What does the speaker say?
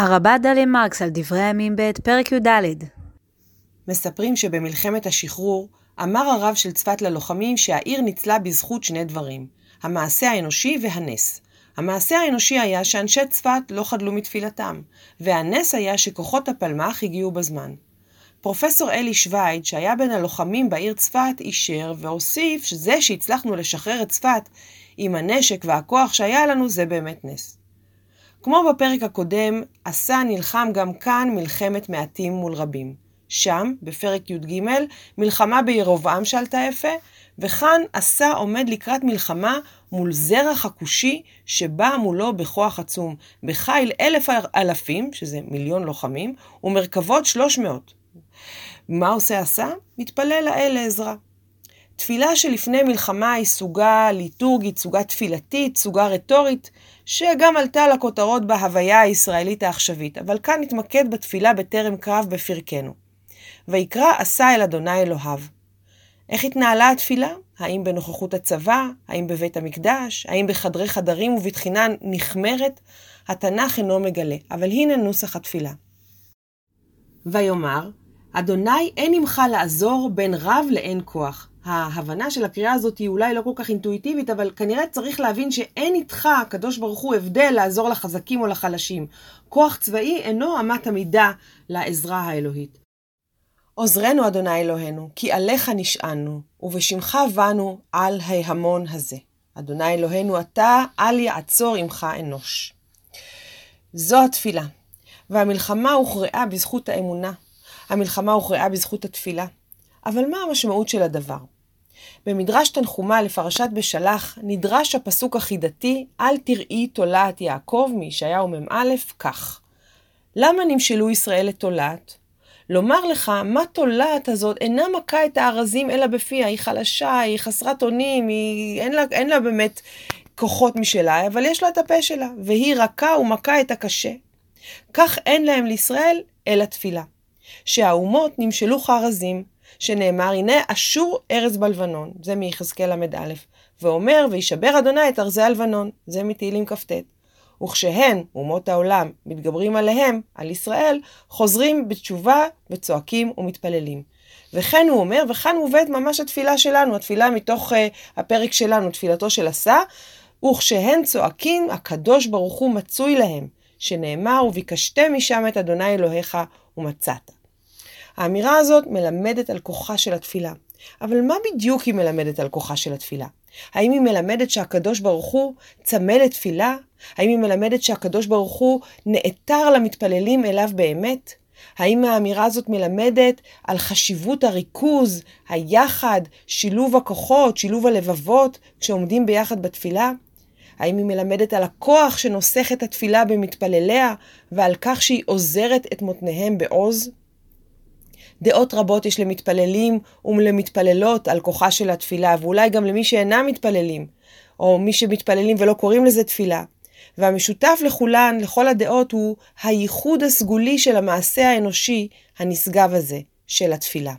הרבה דליה מרקס על דברי הימים ב', פרק י"ד. מספרים שבמלחמת השחרור אמר הרב של צפת ללוחמים שהעיר ניצלה בזכות שני דברים, המעשה האנושי והנס. המעשה האנושי היה שאנשי צפת לא חדלו מתפילתם, והנס היה שכוחות הפלמ"ח הגיעו בזמן. פרופסור אלי שווייד, שהיה בין הלוחמים בעיר צפת, אישר והוסיף שזה שהצלחנו לשחרר את צפת עם הנשק והכוח שהיה לנו זה באמת נס. כמו בפרק הקודם, עשה נלחם גם כאן מלחמת מעטים מול רבים. שם, בפרק י"ג, מלחמה בירובעם שעלתה יפה, וכאן עשה עומד לקראת מלחמה מול זרח הכושי שבא מולו בכוח עצום, בחיל אלף אלפים, שזה מיליון לוחמים, ומרכבות שלוש מאות. מה עושה עשה? מתפלל לאל לעזרה. תפילה שלפני מלחמה היא סוגה ליטורגית, סוגה תפילתית, סוגה רטורית, שגם עלתה לכותרות בהוויה הישראלית העכשווית, אבל כאן נתמקד בתפילה בטרם קרב בפרקנו. ויקרא עשה אל אדוני אלוהיו. איך התנהלה התפילה? האם בנוכחות הצבא? האם בבית המקדש? האם בחדרי חדרים ובתחינה נחמרת? התנ"ך אינו מגלה, אבל הנה נוסח התפילה. ויאמר, אדוני אין עמך לעזור בין רב לאין כוח. ההבנה של הקריאה הזאת היא אולי לא כל כך אינטואיטיבית, אבל כנראה צריך להבין שאין איתך, הקדוש ברוך הוא, הבדל לעזור לחזקים או לחלשים. כוח צבאי אינו אמת המידה לעזרה האלוהית. עוזרנו, אדוני אלוהינו, כי עליך נשענו, ובשמך באנו על ההמון הזה. אדוני אלוהינו, אתה אל יעצור עמך אנוש. זו התפילה, והמלחמה הוכרעה בזכות האמונה. המלחמה הוכרעה בזכות התפילה. אבל מה המשמעות של הדבר? במדרש תנחומה לפרשת בשלח נדרש הפסוק החידתי "אל תראי תולעת יעקב" מישעיהו מ"א כך: למה נמשלו ישראל לתולעת? לומר לך, מה תולעת הזאת אינה מכה את הארזים אלא בפיה, היא חלשה, היא חסרת אונים, היא... אין, לה, אין לה באמת כוחות משלה, אבל יש לה את הפה שלה, והיא רכה ומכה את הקשה. כך אין להם לישראל אלא תפילה. שהאומות נמשלו כארזים, שנאמר, הנה אשור ארז בלבנון, זה מיחזקאל ל"א, ואומר, וישבר אדוני את ארזי הלבנון, זה מתהילים כ"ט. וכשהן, אומות העולם, מתגברים עליהם, על ישראל, חוזרים בתשובה וצועקים ומתפללים. וכן הוא אומר, וכאן מובאת ממש התפילה שלנו, התפילה מתוך uh, הפרק שלנו, תפילתו של עשה, וכשהן צועקים, הקדוש ברוך הוא מצוי להם, שנאמר, וביקשתם משם את אדוני אלוהיך ומצאת. האמירה הזאת מלמדת על כוחה של התפילה. אבל מה בדיוק היא מלמדת על כוחה של התפילה? האם היא מלמדת שהקדוש ברוך הוא צמא לתפילה? האם היא מלמדת שהקדוש ברוך הוא נעתר למתפללים אליו באמת? האם האמירה הזאת מלמדת על חשיבות הריכוז, היחד, שילוב הכוחות, שילוב הלבבות, כשעומדים ביחד בתפילה? האם היא מלמדת על הכוח שנוסך את התפילה במתפלליה, ועל כך שהיא עוזרת את מותניהם בעוז? דעות רבות יש למתפללים ולמתפללות על כוחה של התפילה, ואולי גם למי שאינם מתפללים, או מי שמתפללים ולא קוראים לזה תפילה. והמשותף לכולן, לכל הדעות, הוא הייחוד הסגולי של המעשה האנושי הנשגב הזה, של התפילה.